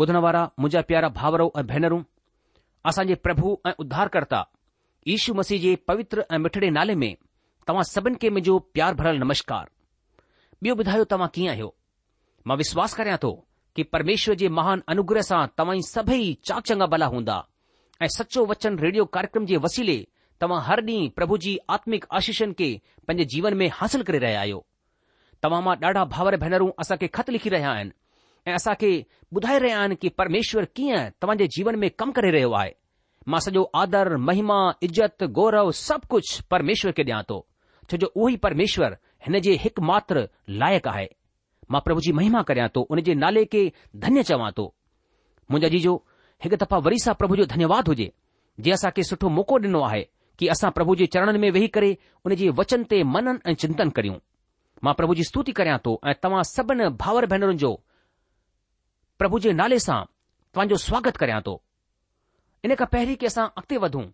ॿुधण वारा मुंहिंजा प्यारा भाउरो ऐं भेनरूं असांजे प्रभु ऐं उद्धारकर्ता ईशू मसीह जे पवित्र ऐं मिठड़े नाले में तव्हां सभिनि खे मुंहिंजो प्यार भरियल नमस्कार ॿियो ॿुधायो तव्हां कीअं आहियो मां विश्वास करियां थो कि परमेश्वर जे महान अनुग्रह सां तव्हां सभई सभई चाचंगा भला हूंदा ऐं सचो वचन रेडियो कार्यक्रम जे वसीले तव्हां हर ॾींहुं प्रभु जी आत्मिक आशीषनि खे पंहिंजे जीवन में हासिल करे रहिया आहियो तव्हां मां ॾाढा भाउर भेनरूं असांखे ख़त लिखी रहिया आहिनि ऐं असांखे ॿुधाए रहिया आहिनि कि परमेश्वर कीअं तव्हांजे जीवन में कमु करे रहियो आहे मां सॼो आदर महिमा इज़त गौरव सभु कुझु परमेश्वर खे ॾियां थो छोजो उहो ई परमेश्वर हिन जे हिकु लाइक़ु आहे मां प्रभु जी महिमा करियां थो उन जे नाले खे धन्य चवां थो मुंहिंजो जी हिकु दफ़ा वरी सां प्रभु जो धन्यवाद हुजे जीअं असांखे सुठो मौको ॾिनो आहे कि असां प्रभु जे चरणनि में वेही करे उन जे वचन ते मनन ऐं चिंतन करियूं मां प्रभु जी स्तुति करियां थो ऐं तव्हां सभिनि भावर भेनरुनि जो પ્રભુજી નાલે સા તંજો સ્વાગત કરયા તો ઇને કા પહેલી કેસા અકતે વધું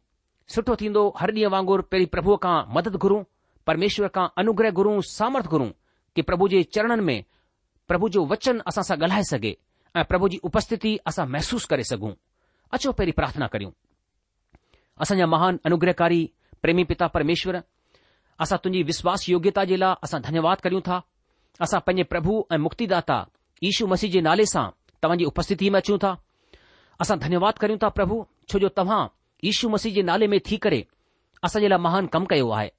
સઠો થીંદો હરડી વાંગોર પહેલી પ્રભુ કા મદદ ઘરૂ પરમેશ્વર કા અનુગ્રહ ઘરૂ સામર્થ ઘરૂ કે પ્રભુજી ચરણન મે પ્રભુ જો વચન અસા સા ગલહી સકે આ પ્રભુજી ઉપસ્થિતિ અસા મેહસૂસ કરે સગુ અછો પહેલી પ્રાર્થના કર્યું અસા મહાન અનુગ્રહકારી પ્રેમી પિતા પરમેશ્વર અસા તુની વિશ્વાસ યોગ્યતા જીલા અસા ધન્યવાદ કર્યું થા અસા પજે પ્રભુ એ મુક્તિદાતા ઈશુ મસીજ નાલે સા तव्हांजी उपस्थिति में अचूं था असां धन्यवाद करियूं था प्रभु छो जो तव्हां ईशू मसीह जे नाले में थी करे असां जे लाइ महान कमु कयो आहे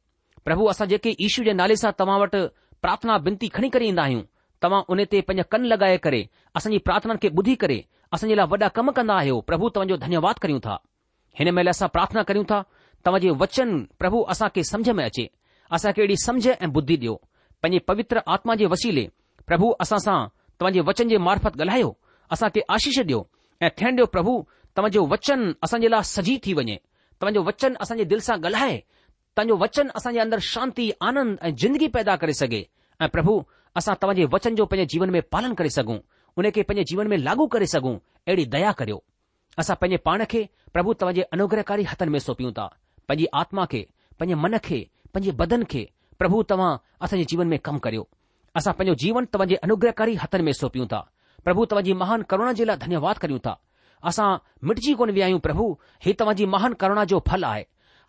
प्रभु असां जेके ईशू जे नाले सां तव्हां वटि प्रार्थना विनती खणी करे ईंदा आहियूं तव्हां उन ते पंहिंजा कन लॻाए करे असांजी प्रार्थना खे ॿुधी करे असांजे लाइ वॾा कम कंदा आहियो प्रभु तव्हांजो धन्यवाद करियूं था हिन महिल असां प्रार्थना करियूं था तव्हां जे वचन प्रभु असां खे सम्झ में अचे असां खे अहिड़ी समझ ऐं बुद्धी ॾियो पंहिंजे पवित्र आत्मा जे वसीले प्रभु असां सां तव्हांजे वचन जे मार्फत ॻाल्हायो असां खे आशीष ॾियो ऐं थियणु ॾियो प्रभु तव्हांजो वचन असांजे लाइ सजी थी वञे तव्हांजो वचन असांजे दिलि सां ॻाल्हाए तव्हांजो वचन असांजे अंदरि शांती आनंद ऐं जिंदगी पैदा करे सघे ऐं प्रभु असां तव्हांजे वचन जो पंहिंजे जीवन में पालन करे सघूं उन खे पंहिंजे जीवन में लागू करे सघूं अहिड़ी दया करियो असां पंहिंजे पाण खे प्रभु तव्हांजे अनुग्रहकारी हथनि में सौंपियूं था पंहिंजी आत्मा खे पंहिंजे मन खे पंहिंजे बदन खे प्रभु तव्हां असांजे जीवन में कमु करियो असां पंहिंजो जीवन तव्हांजे अनुग्रहकारी हथनि में सौंपियूं था प्रभु तव्हांजी महान करुणा जे लाइ धन्यवाद करियूं था असां मिटिजी कोन विया आहियूं प्रभु ही तव्हांजी महान करुणा जो फल आहे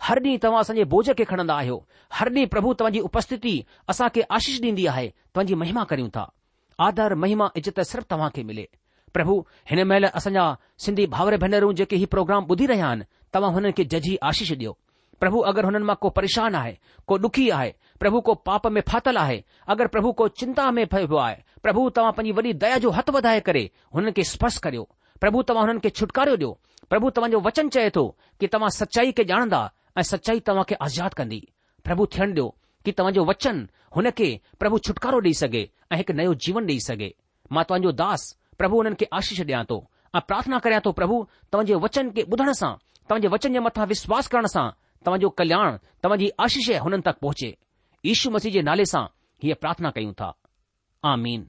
हर ॾींहुं तव्हां असांजे बोझ खे खणंदा आहियो हर ॾींहुं प्रभु तव्हांजी उपस्थिती असांखे आशीष ॾींदी आहे तव्हांजी महिमा करियूं था आदर महिमा इज़त सिर्फ़ु तव्हांखे मिले प्रभु हिन महिल असांजा सिंधी भावर भेनरूं जेके ही प्रोग्राम ॿुधी रहिया आहिनि तव्हां हुननि खे जजी आशीष ॾियो प्रभु अगरि हुननि मां को परेशान आहे को ॾुखी आहे प्रभु को पाप में फाथल आहे अगरि प्रभु को चिंता में પ્રભુ તમ અપની વડી દયા જો હાથ વધાય કરે હનકે સ્પસ્થ કર્યો પ્રભુ તમ હનકે છુટકારો દયો પ્રભુ તમ જો વચન છે તો કે તમ સચ્ચાઈ કે જાણદા એ સચ્ચાઈ તમ કે આઝાદ કરદી પ્રભુ થણ દયો કે તમ જો વચન હનકે પ્રભુ છુટકારો લઈ સકે એક નયો જીવન લઈ સકે માતવા જો દાસ પ્રભુ હનકે આશીષ દયા તો આ પ્રાર્થના કરયા તો પ્રભુ તમજે વચન કે બધણ સા તમજે વચન મે મથા વિશ્વાસ કરણ સા તમ જો કલ્યાણ તમજી આશીષ હનન તક પહોંચે ઈશુ મસીજે નાલે સા યે પ્રાર્થના કયુ થા આમીન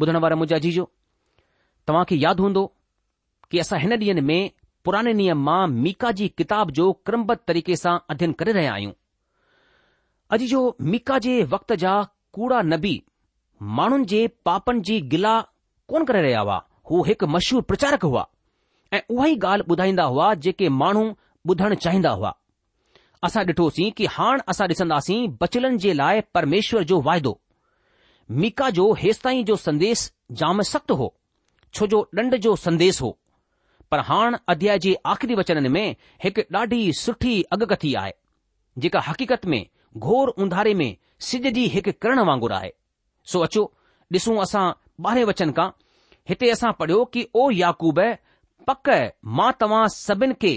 ॿुधण वारा मुंहिंजा जी तव्हां खे यादि हूंदो कि असां हिन ॾींहनि में पुराने नियम मां मीका जी किताब जो क्रमबद्ध तरीक़े सां अध्यन करे रहिया आहियूं अॼु जो मीका जे वक़्त जा कूड़ा नबी माण्हुनि जे पापनि जी गिला कोन करे रहिया हुआ हू हिकु मशहूरु प्रचारक हुआ ऐं उहा ई ॻाल्हि ॿुधाईंदा हुआ जेके माण्हू ॿुधण चाहींदा हुआ असां ॾिठोसीं कि हाणे असां ॾिसंदासीं बचलनि जे लाइ परमेश्वर जो वाइदो मीका जो हे जो संदेश जाम सख़्तु हो छोजो ॾंड जो संदेश हो पर हाणे अध्याय जे आख़िरी वचननि में हिकु ॾाढी सुठी अॻकथी आहे जेका हक़ीक़त में घोर उंधारे में सिज जी हिकु किरण वांगुरु आहे सो अचो डि॒सूं असां ॿारहें वचन खां हिते असां पढ़ियो की ओ याकूब पक मां तव्हां सभिनि खे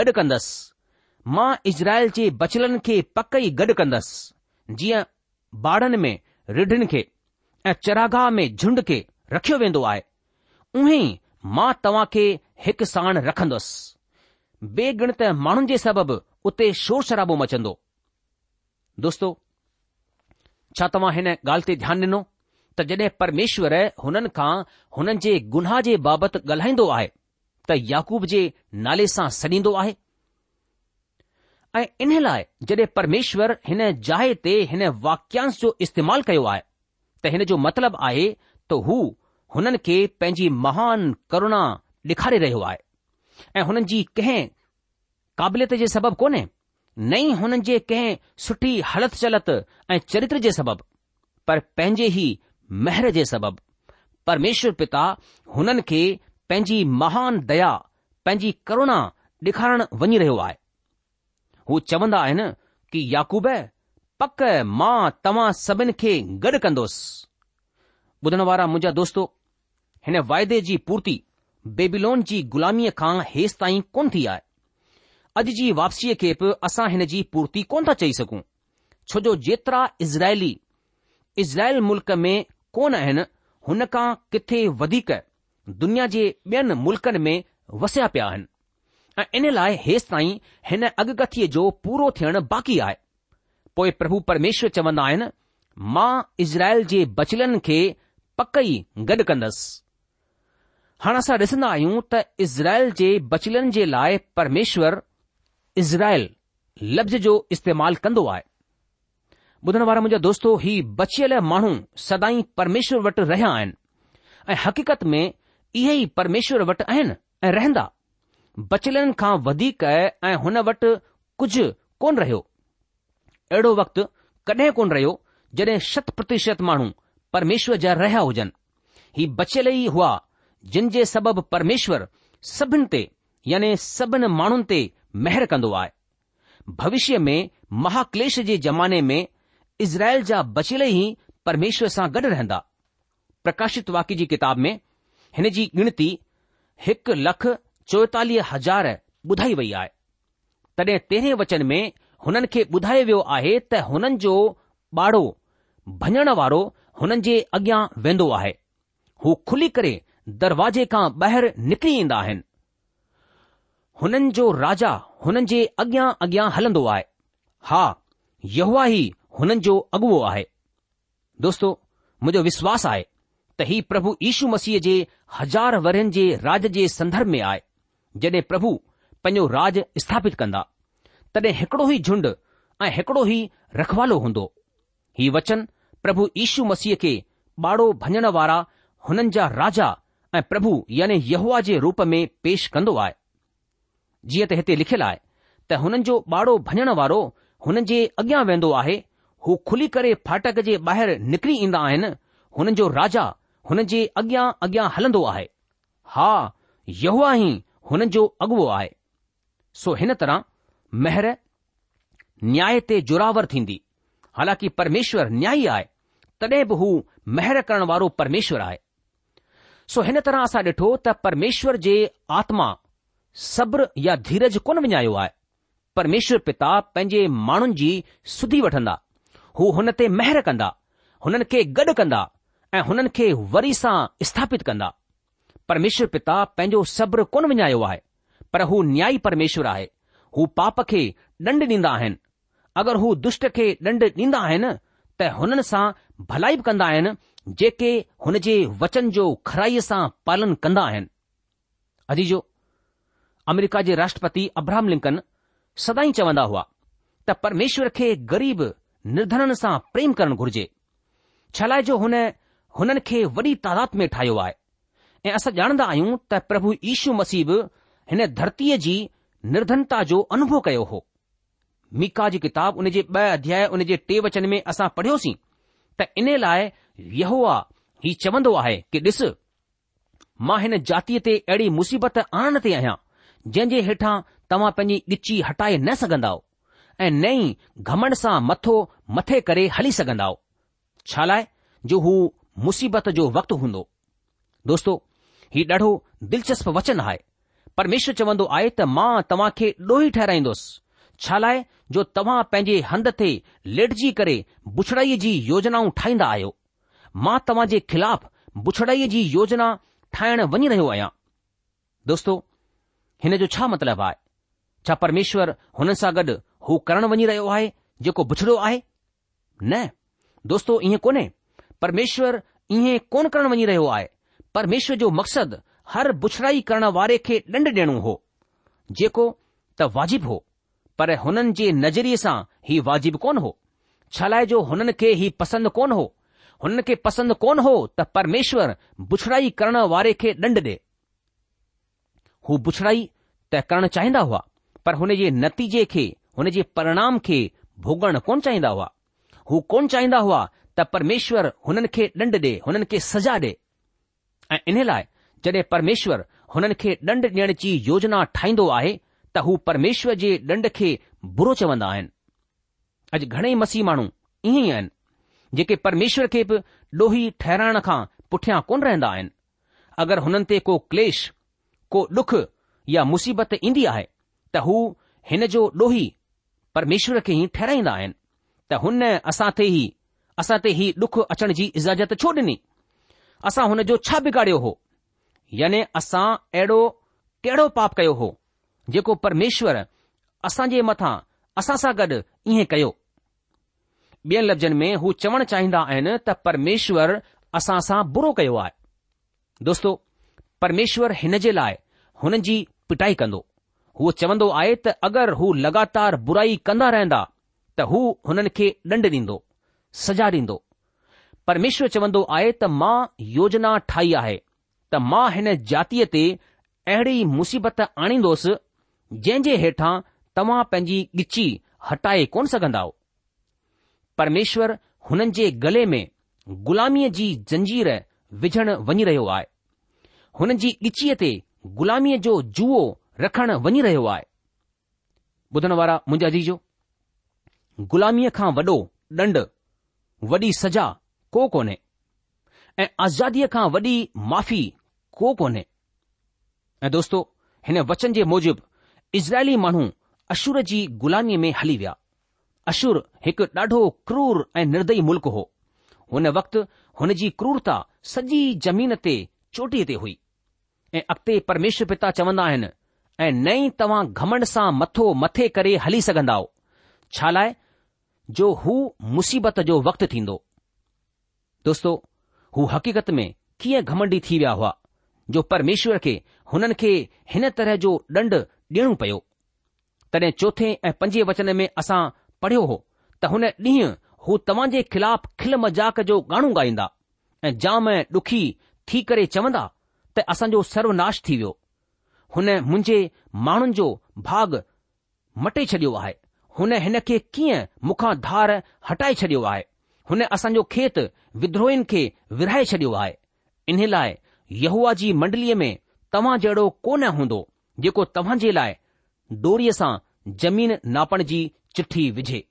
गॾु कंदुसि मां इज़राइल जे बचलन खे पक ई गॾु जीअं में खे ऐं चरागाह में झुंड खे रखियो वेंदो आहे उहे मां तव्हां खे हिकु साणु रखन्दुसि बेगिणत माण्हुनि जे सबबि उते शोर शराबो मचंदो दोस्तो छा तव्हां हिन ॻाल्हि ते ध्यानु ॾिनो त जड॒ परमेश्वर हुननि खां हुननि जे गुनाह जे बाबति ॻाल्हाईंदो आहे त याकूब जे नाले सां सॾींदो आहे ऐं इन लाइ जड॒हिं परमेश्वर हिन जाइ ते हिन वाक्यांश जो इस्तेमालु कयो आहे त हिन जो मतिलबु आहे त हू हुननि खे पंहिंजी महान करुणा ॾेखारे रहियो आहे ऐं हुननि जी कंहिं क़ाबिलियत जे सबबु कोन्हे नई हुननि जे कंहिं सुठी हलत चलत ऐं चरित्र जे सबबि पर पंहिंजे ई महर जे सबबि परमेश्वर पिता हुननि खे पंहिंजी महान दया पंहिंजी करुणा ॾेखारणु वञी रहियो आहे हू चवन्दा आहिनि कि याकूब पक मां तव्हां सभिनि खे गॾु कन्दोसि ॿुधण वारा मुंहिंजा दोस्तो हिन वायदे जी पूर्ती बेबिलोन जी ग़ुलामीअ खां हेसिताईं कोन थी आहे अॼु जी वापसीअ खे बि असां हिन जी पूर्ती कोन था चई सघूं छो जो जेतिरा इज़राइली इज़राइल मुल्क में कोन आहिनि हुन खां किथे वधीक दुनिया जे ॿियनि मुल्क़नि में वसिया पिया आहिनि ऐं इन लाइ हेसि ताईं हिन अॻकथीअ जो पूरो थियण बाक़ी आहे पोइ प्रभु परमेश्वर चवंदा आहिनि मां इज़राइल जे बचलनि खे पक ई गॾु कंदसि हाणे असां ॾिसंदा आहियूं त इज़राइल जे बचलनि जे लाइ परमेश्वर इज़राइल लफ़्ज़ जो इस्तेमालु कंदो आहे ॿुधण वारा मुंहिंजा दोस्तो ही बचियल माण्हू सदाई परमेश्वर वटि रहिया आहिनि ऐं हक़ीक़त में इहे ई परमेश्वर वटि आहिनि ऐं रहंदा बचलनि खां वधीक ऐं हुन वटि कुझु कोन रहियो अहिड़ो वक़्तु कॾहिं कोन रहियो जॾहिं शत प्रतिशत माण्हू परमेश्वर जा रहिया हुजनि ही बचियल ई हुआ जिन जे सबबि परमेश्वर सभिनि ते याने सभिनि माण्हुनि ते महिर कंदो आहे भविष्य में महाक्लेश जे ज़माने में इज़राइल जा बचियल ई परमेश्वर सां गॾु रहंदा प्रकाशित वाक्य जी किताब में हिन जी गणती हिकु लख चोएतालीह हज़ार ॿुधाई वई आहे तॾहिं तेरहें वचन में हुननि खे ॿुधायो वियो आहे त हुननि जो पाड़ो भञण वारो हुननि जे अॻियां वेंदो आहे हू खुली करे दरवाजे खां ॿाहिरि निकिरी ईंदा आहिनि हुननि जो राजा हुननि जे अॻियां अॻियां हलंदो आहे हा यहवा हुननि जो अॻुओ आहे दोस्तो मुंहिंजो विश्वास आहे त हीउ प्रभु यीशु मसीह जे हज़ार वर्नि जे राज जे संदर्भ में आहे जडे॒ प्रभु पंहिंजो राज स्थापित कंदा तॾहिं हिकड़ो ई झुंड ऐं हिकड़ो ई रखवालो हूंदो हीउ वचन प्रभु ईशू मसीह खे ॿाड़ो भञण वारा हुननि जा राजा ऐं प्रभु यहुआ जे रूप में पेश कंदो आहे जीअं त हिते लिखियलु आहे त हुननि जो ॿाड़ो भञण वारो हुननि जे अॻियां वेंदो आहे हू खुली करे फाटक जे ॿाहिरि निकिरी ईंदा आहिनि हुननि जो राजा हुननि जे अॻियां अॻियां हलंदो आहे हा यहुआ ई हुननि जो अॻुवो आहे सो हिन तरह महर न्याय ते जुरावर थींदी हालांकि परमेश्वर न्याय आहे तॾहिं बि हू महर करण वारो परमेश्वर आहे सो हिन तरह असां ॾिठो त परमेश्वर जे आत्मा सब्र या धीरज कोन विञायो आहे परमेश्वर पिता पंहिंजे माण्हुनि जी सुधी वठंदा हू हुन ते महर कंदा हुननि खे गॾु कंदा ऐं हुननि खे वरी सां स्थापित कंदा परमेश्वर पिता पंहिंजो सब्र कोन विञायो आहे पर हू न्याय परमेश्वर आहे हू पाप खे ॾंड ॾींदा आहिनि अगरि हू दुष्ट खे ॾंड ॾींदा आहिनि त हुननि सां भलाई बि कंदा आहिनि जेके हुन जे वचन जो खराईअ सां पालन कंदा आहिनि अजीजो अमेरिका जे राष्ट्रपति अब्राहम लिंकन सदाई चवंदा हुआ त परमेश्वर खे ग़रीब निर्धनन सां प्रेम करणु घुर्जे छा लाइ जो हुन हुननि खे वॾी तादाद में ठाहियो आहे ऐं असां ॼाणंदा आहियूं त प्रभु यीशू मसीब हिन धरतीअ जी निर्धनता जो अनुभव कयो हो मीका जी किताब उन जे ॿ अध्याय उन जे टे वचन में असां पढ़ियोसीं त इन लाइ यहोआ हीउ चवंदो आहे कि ॾिस मां हिन जातीअ ते अहिड़ी मुसीबत आणण ते आहियां जंहिं जे हेठां तव्हां पंहिंजी ॻिची हटाए न सघंदा ऐं नई घमण सां मथो मथे करे हली सघंदा छा लाइ जो हू मुसीबत जो वक़्तु हूंदो दोस्तो ही ॾाढो दिलचस्प वचन आहे परमेश्वर चवंदो आहे त मां तव्हां खे ॾोही ठहिराईंदुसि छा लाइ जो तव्हां पंहिंजे हंध ते लेटजी करे बुछड़ाईअ जी योजनाऊं ठाहींदा आहियो मां तव्हां जे ख़िलाफ़ बुछड़ाईअ जी योजना ठाहिण वञी रहियो आहियां दोस्तो हिन जो छा मतिलबु आहे छा परमेश्वर हुन सां गॾु हू करणु वञी रहियो आहे जेको बुछड़ो आहे न दोस्तो ईअं कोन्हे परमेश्वर ईअं कोन करणु वञी रहियो आहे परमेश्वर जो मक़सदु हर बुछड़ाई करण वारे खे ॾंड ॾियणो हो जेको त वाजिब हो पर हुननि जे नज़रिये सां ही वाजिब कोन हो छा लाइ जो हुननि खे ही पसंदि कोन हो हुननि खे पसंदि कोन हो त परमेश्वर बुछड़ाई करण वारे खे ॾंड ॾे हू बुछड़ाई त करणु चाहींदा हुआ पर हुन जे नतीजे खे हुन जे परिणाम खे भुॻण कोन चाहींदा हुआ हू कोन चाहींदा हुआ त परमेश्वर हुननि खे ॾंड ॾे हुननि खे सजा ॾे ऐं इन लाइ जॾहिं परमेश्वर हुननि खे ॾंड ॾियण जी योजना ठाहींदो आहे त हू परमेश्वर जे ॾंड खे बुरो चवंदा आहिनि अॼु घणेई मसीह माण्हू ईअं ई आहिनि जेके परमेश्वर खे बि ॾोही ठहिराइण खां पुठियां कोन रहंदा आहिनि अगरि हुननि ते को क्लेश को डुख या मुसीबत ईंदी आहे त हू हिन जो ॾोही परमेश्वर खे ई ठहिराईंदा आहिनि त हुन असां ते ई असां ते ई डुख अचण जी इजाज़त छो ॾिनी असां हुन जो छा बिगाड़ियो हो यानी असां अहिड़ो कहिड़ो पाप कयो हो जेको परमेश्वर असां जे मथां असां सां गॾु ईअं कयो ॿियनि लफ़्ज़नि में हू चवण चाहींदा आहिनि त परमेश्वर असां सां बुरो कयो आहे दोस्तो परमेश्वर हिन जे लाइ हुननि जी पिटाई कंदो हू चवंदो आहे त अगरि हू लगातार बुराई कंदा रहंदा त हू हुननि खे ॾंड ॾींदो सजा ॾींदो परमेश्वर चवंदो आहे त मां योजना ठाही आहे त मां हिन जातीअ ते अहिड़ी मुसीबत आणींदोसि जंहिं जे हेठां तव्हां पंहिंजी गिची हटाए कोन सघंदा परमेश्वर हुननि जे गले में ग़ुलामीअ जी जंजीर विझण वञी रहियो आहे हुननि जी ॻिचीअ ते ग़ुलामीअ जो जूअ रखण वञी रहियो आहे ॿुधण वारा मुंहिंजा जीजो ग़ुलामीअ खां वॾो ॾंड वॾी सज़ा को कोन्हे ऐं आज़ादीअ खां वॾी माफ़ी को कोन्हे ऐं दोस्तो हिन वचन जे मूजिबि इज़राइली माण्हू अशुर जी ग़ुलामीअ में हली विया अशुर हिकु ॾाढो क्रूर ऐं निर्दयी मुल्क हो हुन वक़्तु हुन जी क्रूरता सॼी ज़मीन ते चोटीअ ते हुई ऐं अॻिते परमेश्वर पिता चवंदा आहिनि ऐं नई तव्हां घमंड सां मथो मथे करे हली सघंदा छा लाइ जो हू मुसीबत जो वक़्तु थींदो दोस्तो हू हक़ीक़त में कीअं घमंडी थी विया हुआ जो परमेश्वर खे हुननि खे हिन तरह जो ॾंड ॾियणो पियो तॾहिं चोथे ऐं पंजे वचन में असां पढ़ियो हो त हुन ॾींहुं हू तव्हां जे खिलाफ़ खिल मज़ाक जो गानो ॻाईंदा ऐं जाम ॾुखी थी करे चवंदा त असांजो सर्वनाश थी वियो हुन मुंहिंजे माण्हुनि जो भाग मटे छॾियो आहे हुन हिन खे कीअं मुखां धार हटाए छॾियो आहे हुन असांजो खेत विद्रोहिन खे विरहाए छॾियो आहे इन लाइ यूआ जी मंडलीअ में तव्हां जहिड़ो कोन हूंदो जेको तव्हां जे लाइ डोरीअ सां जमीन नापण जी चिठी विझे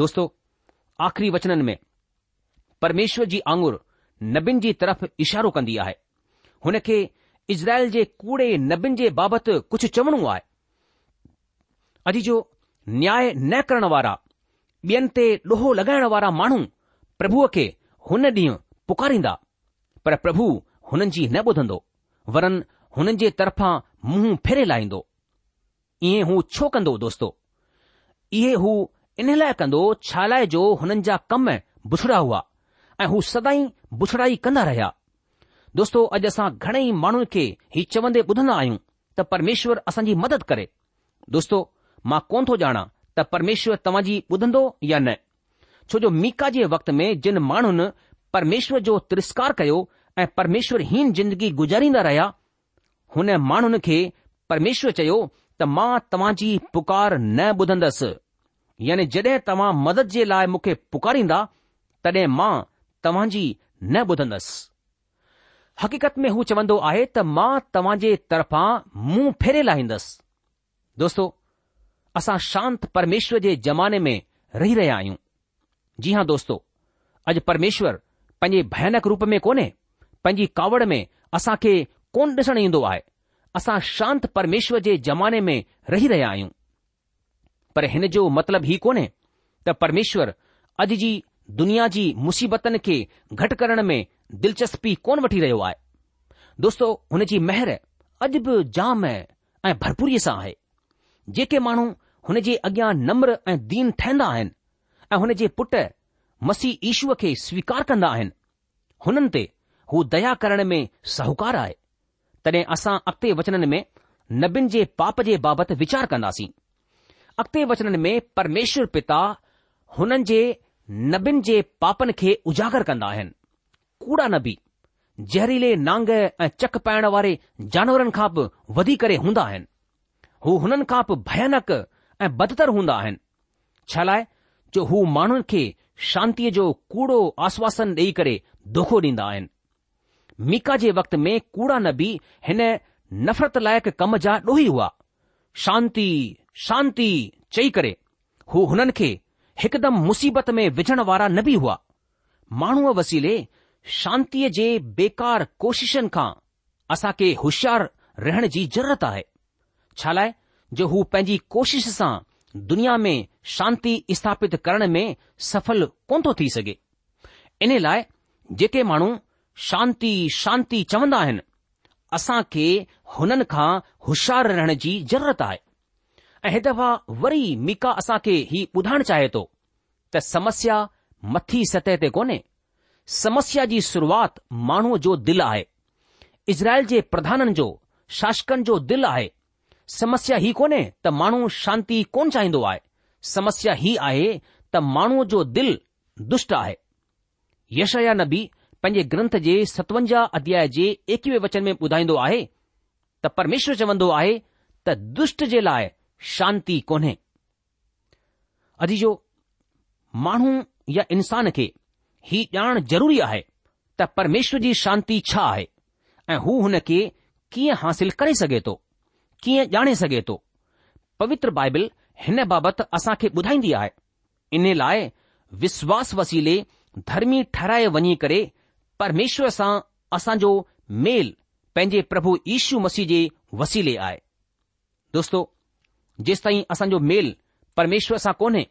दोस्तो आख़िरी वचननि में परमेश्वर जी आंगुर नबिन जी तरफ़ इशारो कंदी आहे हुन खे इज़राइल जे कूड़े नबिन जे बाबति कुझु चवणो आहे अॼु जो न्याय न करण वारा ॿियनि ते ॾोहो लॻाइण वारा माण्हू प्रभुअ खे हुन ॾींहुं पुकारींदा पर प्रभु हुननि जी न ॿुधंदो वरन हुननि जे तरफ़ां मुंहुं फेरे लाहींदो ईअं हू छो कंदो दोस्तो इहे हू इन लाइ कंदो छा लाइ जो हुननि जा कम बुछड़ा हुआ ऐं हू सदाई बुछड़ाई कंदा रहिया दोस्तो अॼु असां घणेई माण्हुनि खे ही चवंदे ॿुधंदा आहियूं त परमेश्वर असांजी मदद करे दोस्तो मां कोन थो ॼाणा त परमेश्वर तव्हांजी ॿुधंदो या न छो जो मीका जे वक़्त में जिन माण्हुनि परमेश्वर जो तिरस्कार कयो ऐं हीन जिंदगी गुजारींदा रहिया हुन माण्हुनि खे परमेश्वर चयो त मां तव्हां जी पुकार न ॿुधंदसि यानी जड॒हिं तव्हां मदद जे लाइ मूंखे पुकारींदा तॾहिं मां जी न ॿुधंदसि हक़ीक़त में हू चवंदो आहे त मां तव्हां जे तरफां मुंहुं फेरे लाहींदसि दोस्तो असां शांत परमेश्वर जे ज़माने में रही रहिया आहियूं जी हां दोस्तो अॼु परमेश्वर पंहिंजे भयानक रूप में कोन्हे पंहिंजी कावड़ में असां खे कोन डि॒सण ईन्दो आहे असां शांति परमेश्वर जे ज़माने में रही रहिया आहियूं पर हिन जो मतिलबु ही कोन्हे त परमेश्वर अॼु जी दुनिया जी मुसीबतनि खे घटि करण में दिलचस्पी कोन वठी रहियो आहे दोस्तो हुन जी महर अॼु बि जाम ऐं भरपूरीअ सां आहे जेके माण्हू हुन जे अॻियां नम्र ऐं दीन ठहंदा आहिनि ऐ हुन जे मसीह ईशूअ खे स्वीकार कंदा आहिनि हुननि ते हू दया करण में साहूकार आहे तॾहिं असां अॻिते वचननि में नबियनि जे पाप जे बाबति वीचार कंदासीं अॻिते वचननि में परमेश्वर पिता हुननि जे नबीन जे पापनि खे उजागर कंदा आहिनि कूड़ा नबी ज़हरीले नांग ऐं चक पाइण वारे जानवरनि खां बि वधी करे हूंदा आहिनि हू हुननि खां बि भयानक ऐं बदतर हूंदा आहिनि छा लाइ जो हू माण्हुनि खे शांतीअ जो कूड़ो आश्वासन ॾेई करे दोखो ॾींदा आहिनि मीका जे वक़्त में कूड़ा नबी हिन नफ़रत लाइक़ु कम जा ॾोही हुआ शांती शांती चई करे हू हुननि खे हिकदमि मुसीबत में विझण वारा न बि हुआ माण्हूअ वसीले शांतीअ जे बेकार कोशिशनि खां असां खे होशियारु रहण जी ज़रूरत आहे छा लाइ जो हू पंहिंजी कोशिश सां दुनिया में शांति स्थापित करण में सफल कोन थो थी सघे इन लाइ जेके माण्हू शांती शांती चवंदा आहिनि असां खे हुननि खां होशियार रहण जी ज़रूरत आहे ऐं दफ़ा वरी मीका असां खे ही ॿुधाइण चाहे थो त समस्या मथी सतह ते कोन्हे समस्या जी शुरूआति माण्हूअ जो दिलि आहे इज़राइल जे प्रधाननि जो शासकनि जो दिलि आहे समस्या ई कोन्हे त माण्हू शांती कोन चाहींदो आहे समस्या ई आहे त माण्हूअ जो दिलि दुष्ट आहे यशया नबी पंहिंजे ग्रंथ जे सतवंजाह अध्याय जे एकवीह वचन में ॿुधाईंदो आहे त परमेश्वर चवंदो आहे त दुष्ट जे लाइ शांती कोन्हे अॼु जो माण्हू या इंसान खे ही ॼाण ज़रूरी आहे त परमेश्वर जी शांति छा आहे ऐं हू हुन खे कीअं हासिल करे सघे थो कीअं ॼाणे सघे थो पवित्र बाइबिल हिन बाबति असां खे ॿुधाईंदी आहे इन लाइ विश्वास वसीले धर्मी ठहराए वञी करे परमेश्वर सां असांजो मेल पंहिंजे प्रभु ईशू मसीह जे वसीले आहे दोस्तो जेसताईं असांजो मेल परमेश्वर सां कोन्हे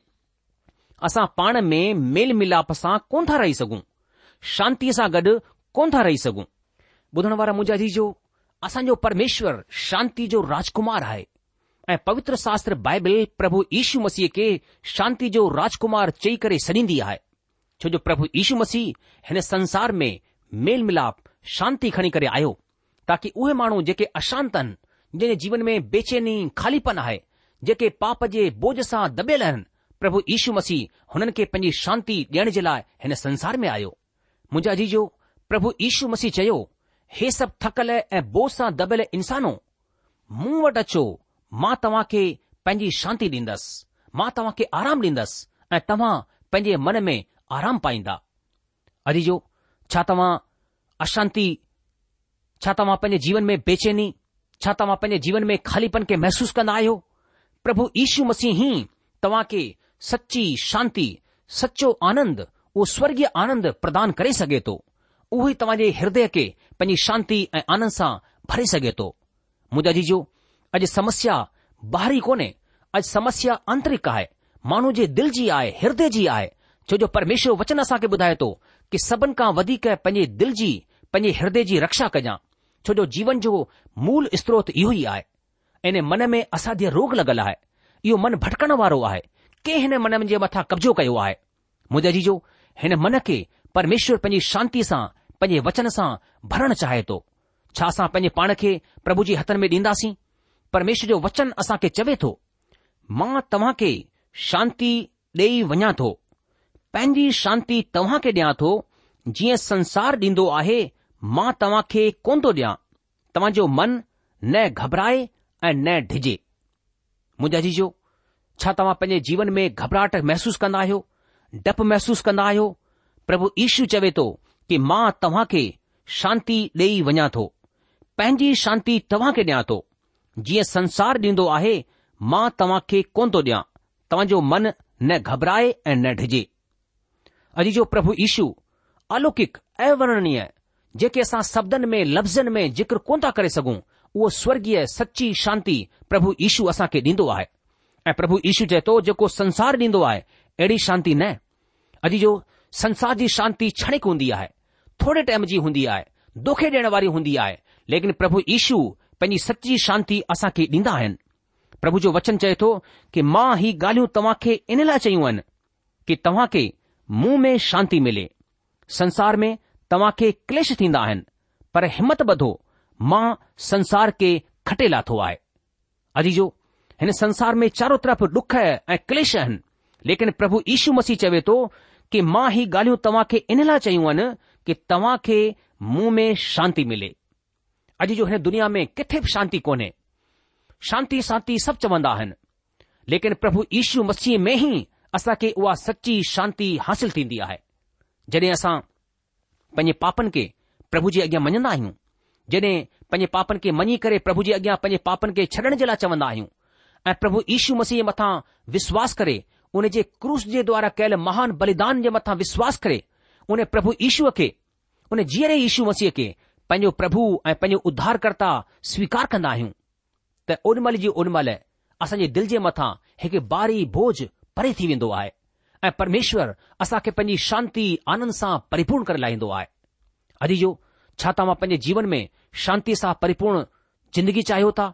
असां पाण में मेल मिलाप सां कोन था रही सघूं शांतीअ सां गॾु कोन था रही सघूं ॿुधण वारा मुंजाजी जो असांजो परमेश्वर शांती जो राजकुमार आहे ऐं पवित्र शास्त्र बाइबल प्रभु यीशू मसीह खे शांती जो राजकुमार चई करे सॾींदी आहे छो जो प्रभु यीशू मसीह हिन संसार में मेल मिलाप शांती खणी करे आहियो ताकी उहे माण्हू जेके अशांत आहिनि जंहिंजे जीवन में बेचैनी खालीपन आहे जेके पाप जे बोझ सां दॿियल आहिनि प्रभु यीशू मसीह हुननि खे पंहिंजी शांती ॾियण जे लाइ हिन संसार में आयो मुंहिंजा जीजो प्रभु यीशू मसीह चयो हे सभु थकियल ऐं बोह सां दॿियल इंसानो मूं वटि अचो मां तव्हां खे पंहिंजी शांती ॾींदसि मां तव्हां खे आराम ॾींदसि ऐं तव्हां पंहिंजे मन में आराम पाईंदा अजी जो छा तव्हां अशांती छा तव्हां पंहिंजे जीवन में बेचैनी छा तव्हां पंहिंजे जीवन में खालीपन खे महसूसु कंदा आहियो प्रभु मसीह मसीही तव्हां खे सची शांती सचो आनंद उहो स्वर्गीय आनंद प्रदान करे सघे थो उहो ई तव्हां जे ह्रदय खे पंहिंजी शांती ऐं आनंद सां भरे सघे थो मुदा जी जो अॼु समस्या बहारी कोन्हे अॼु समस्या आंतरिक आहे माण्हू जे दिलि जी आहे ह्रदय जी आहे छो जो परमेश्वर वचन असांखे ॿुधाए थो की सभिनि खां वधीक पंहिंजे दिलि जी पंहिंजे ह्रदय जी रक्षा कजांइ छो जो जीवन जो मूल स्त्रोत इहो ई आहे इन मन में असांजे रोग लॻल आहे इहो मनु भटकण वारो आहे कंहिं हिन मन जे मथां कब्ज़ो कयो आहे मु जीजो हिन मन खे परमेश्वर पंहिंजी सां पंहिंजे वचन सां भरण चाहे थो छा असां पंहिंजे पाण खे प्रभु जे हथनि में ॾींदासीं परमेश्वर जो वचन असां खे चवे थो मां तव्हां खे शांती ॾेई वञा थो पंहिंजी शांती तव्हां खे ॾियां थो जीअं संसार ॾींदो आहे मां तव्हां खे कोन थो ॾियां तव्हां जो मन न घबराए ऐं न डिॼे मुंहिंजा जीजो छा तव्हां पंहिंजे जीवन में घबराहट महसूसु कंदा आहियो डपु महसूसु कंदा आहियो प्रभु ईशू चवे थो कि मां तव्हां खे शांती ॾेई वञा थो पंहिंजी शांती तव्हां खे ॾियां थो जीअं संसार ॾींदो आहे मां तव्हां खे कोन थो ॾियां तव्हांजो मन न घबराए ऐं न ढिजे अॼु जो प्रभु ईशू अलौकिक अवर्णनीय जेके असां शब्दनि में लफ़्ज़नि में ज़िक्र कोन था करे सघूं उहो स्वर्गीय सची शांती प्रभु ईशू असां खे ॾींदो आहे ऐं प्रभु ईशू चए थो जेको संसार ॾींदो आहे अहिड़ी शांती न अॼु जो संसार जी शांती क्षणिक हूंदी आहे थोरे टाइम जी हूंदी आहे दुखे ॾिण वारी हूंदी आहे लेकिन प्रभु ईशू पंहिंजी सची शांती असांखे ॾींदा आहिनि प्रभु जो वचन चए थो कि मां ही ॻाल्हियूं तव्हां खे इन लाइ चयूं आहिनि कि तव्हां खे मुंहं में शांती मिले संसार में तव्हांखे क्लेश थींदा आहिनि पर हिमत बधो मां संसार खे खटे लाथो आहे अजी हिन संसार में चारो तरफ़ डुख ऐं क्लेश आहिनि लेकिन प्रभु ईशू मसीह चवे थो कि मां हीउ ॻाल्हियूं तव्हांखे इन लाइ चयूं आहिनि तव्हां खे मुंहं में शांती मिले अॼु जो हिन दुनिया में किथे बि शांती कोन्हे शांती शांती सभु चवंदा आहिनि लेकिन प्रभु ईशू मसीह में ई असांखे उहा सची शांती हासिल थींदी आहे जॾहिं असां पंहिंजे पापनि खे प्रभु जी अॻियां मञदा आहियूं जॾहिं पंहिंजे पापनि खे मञी करे प्रभु जे अॻियां पंहिंजे पापनि खे छॾण जे लाइ चवंदा आहियूं ऐं प्रभु ईशू मसीह जे मथां विश्वासु करे उन जे क्रूस जे द्वारा कयल महान बलिदान जे मथां विश्वासु करे उन प्रभु ईशूअ खे उन जीअण ई यीशू मसीह खे पंहिंजो प्रभु ऐं पंहिंजो उद्धारकर्ता स्वीकार कंदा आहियूं त ओॾी जी उन महिल असांजे दिलि जे मथां हिकु बारी बोझ परे थी वेंदो आहे ऐं परमेश्वर असांखे पंहिंजी शांती आनंद सां परिपूर्ण करे लाहींदो आहे जो छा तव्हां पंहिंजे जीवन में शांती सां परिपूर्ण ज़िंदगी चाहियो था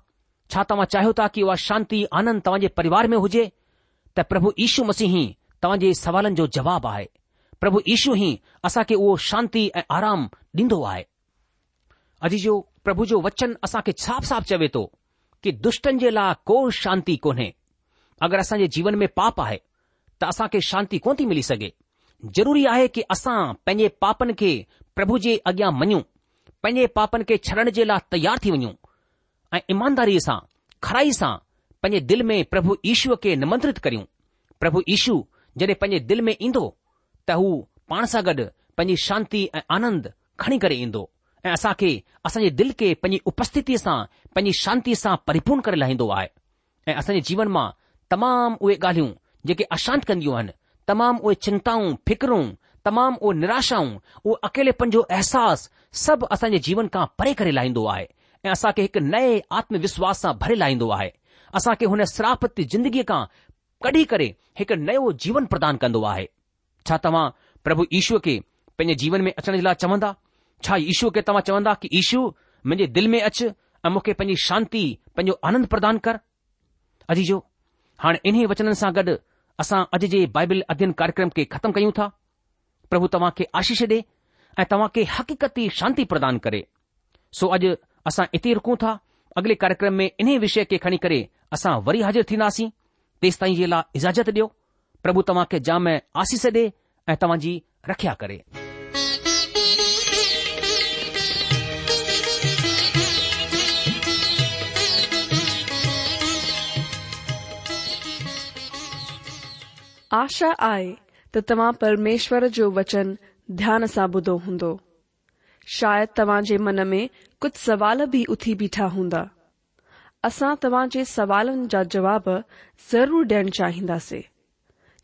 छा तव्हां चाहियो था की उहा शांती आनंद तव्हांजे परिवार में हुजे त प्रभु यीशू मसीह ई तव्हां जे सवालनि जो जवाबु आहे प्रभु ईशू ही असा के वो शांति ऐं आराम ॾींदो आए अॼु जो प्रभु जो वचन असा के साफ़ साफ़ चवे तो कि दुष्टन जे लाइ को शांती कोन्हे अगर असा जे जीवन में पाप आहे त असा के शांति कोन थी मिली सघे ज़रूरी आहे कि असा पंहिंजे पापन के प्रभु जे अॻियां मञूं पंहिंजे पापन के छॾण जे लाइ तयारु थी वञूं ए ईमानदारी सा खराई सा पंहिंजे दिल में प्रभु ईशूअ के निमंत्रित करियूं प्रभु ईशू जॾहिं पंहिंजे दिल में इंदो त हू पाण सां गॾु पंहिंजी शांती ऐं आनंद खणी करे ईंदो ऐं असां खे असांजे दिल खे पंहिंजी उपस्थितीअ सां पंहिंजी शांतीअ सां परिपूर्ण करे लाहींदो आहे ऐं असांजे जीवन मां तमामु उहे ॻाल्हियूं जेके अशांत कंदियूं आहिनि तमामु उहे चिंताऊं फ़िक्रु तमामु उहे निराशाऊं उहे अकेले पंजो अहसासु सभु असांजे जीवन खां परे करे लाहींदो आहे ऐं असां खे हिकु नए आत्मविश्वास सां भरे लाहींदो आहे असां खे हुन सरापती ज़िंदगीअ खां कढी करे हिकु नयो जीवन प्रदान कंदो आहे छा तव्हां प्रभु ईश्वर खे पंहिंजे जीवन में अचण जे लाइ चवंदा छा यीशू खे तव्हां चवंदा की यशू मुंहिंजे दिलि में अचु ऐं मूंखे पंहिंजी शांती पंहिंजो आनंद प्रदान कर अजी जो हाणे इन्हीअ वचननि सां गॾु असां अॼु जे बाइबिल अध्यन कार्यक्रम खे ख़तमु कयूं था प्रभु तव्हां खे आशीष ॾे ऐं तव्हां खे हक़ीक़ती शांती प्रदान करे सो अॼु असां इते रुकूं था अॻिले कार्यक्रम में इन्हे विषय खे खणी करे असां वरी हाज़िर थींदासीं तेसि ताईं जे लाइ इजाज़त ॾियो પ્રભુ તમાકે જામે આશીસે દે એ તવાજી રખિયા કરે આશા આય તો તમા પરમેશ્વર જો વચન ધ્યાન સાબુદો હોંદો શાયદ તવાજે મન મે કુછ સવાલ ભી ઉઠી બેઠા હોંદા અસા તવાજે સવાલોન જા જવાબ જરૂર દેણ ચાહિંદા સે